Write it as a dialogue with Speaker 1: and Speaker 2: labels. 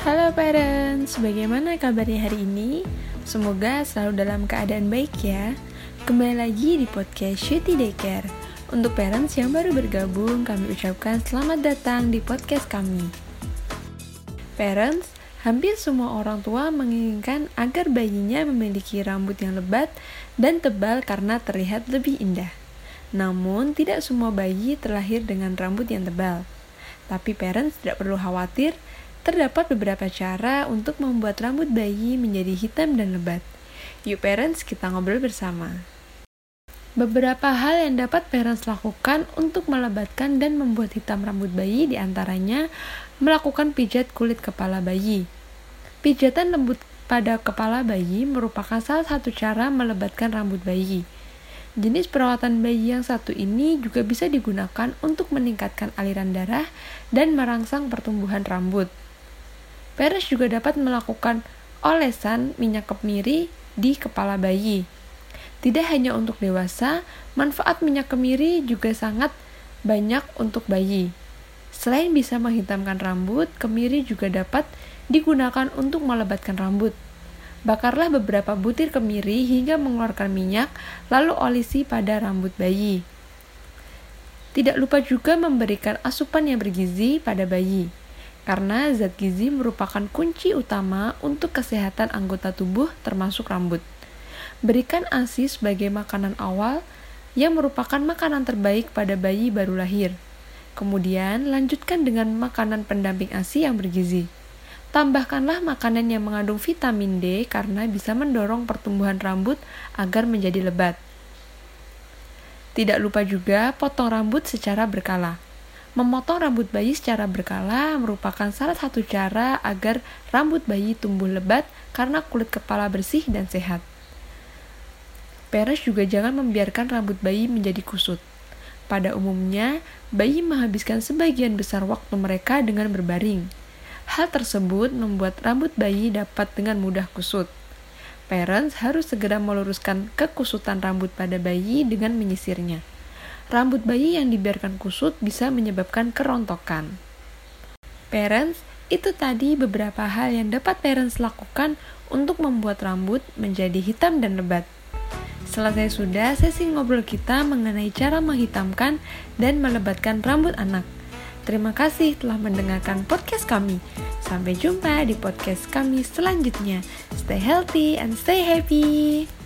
Speaker 1: Halo parents, bagaimana kabarnya hari ini? Semoga selalu dalam keadaan baik ya. Kembali lagi di podcast Shitty Daycare. Untuk parents yang baru bergabung, kami ucapkan selamat datang di podcast kami. Parents, hampir semua orang tua menginginkan agar bayinya memiliki rambut yang lebat dan tebal karena terlihat lebih indah. Namun, tidak semua bayi terlahir dengan rambut yang tebal. Tapi parents tidak perlu khawatir Terdapat beberapa cara untuk membuat rambut bayi menjadi hitam dan lebat. Yuk parents, kita ngobrol bersama. Beberapa hal yang dapat parents lakukan untuk melebatkan dan membuat hitam rambut bayi di antaranya melakukan pijat kulit kepala bayi. Pijatan lembut pada kepala bayi merupakan salah satu cara melebatkan rambut bayi. Jenis perawatan bayi yang satu ini juga bisa digunakan untuk meningkatkan aliran darah dan merangsang pertumbuhan rambut. Parents juga dapat melakukan olesan minyak kemiri di kepala bayi. Tidak hanya untuk dewasa, manfaat minyak kemiri juga sangat banyak untuk bayi. Selain bisa menghitamkan rambut, kemiri juga dapat digunakan untuk melebatkan rambut. Bakarlah beberapa butir kemiri hingga mengeluarkan minyak, lalu olesi pada rambut bayi. Tidak lupa juga memberikan asupan yang bergizi pada bayi karena zat gizi merupakan kunci utama untuk kesehatan anggota tubuh termasuk rambut. Berikan ASI sebagai makanan awal yang merupakan makanan terbaik pada bayi baru lahir. Kemudian lanjutkan dengan makanan pendamping ASI yang bergizi. Tambahkanlah makanan yang mengandung vitamin D karena bisa mendorong pertumbuhan rambut agar menjadi lebat. Tidak lupa juga potong rambut secara berkala. Memotong rambut bayi secara berkala merupakan salah satu cara agar rambut bayi tumbuh lebat karena kulit kepala bersih dan sehat. Parents juga jangan membiarkan rambut bayi menjadi kusut. Pada umumnya, bayi menghabiskan sebagian besar waktu mereka dengan berbaring. Hal tersebut membuat rambut bayi dapat dengan mudah kusut. Parents harus segera meluruskan kekusutan rambut pada bayi dengan menyisirnya rambut bayi yang dibiarkan kusut bisa menyebabkan kerontokan. Parents, itu tadi beberapa hal yang dapat parents lakukan untuk membuat rambut menjadi hitam dan lebat. Selesai sudah sesi ngobrol kita mengenai cara menghitamkan dan melebatkan rambut anak. Terima kasih telah mendengarkan podcast kami. Sampai jumpa di podcast kami selanjutnya. Stay healthy and stay happy.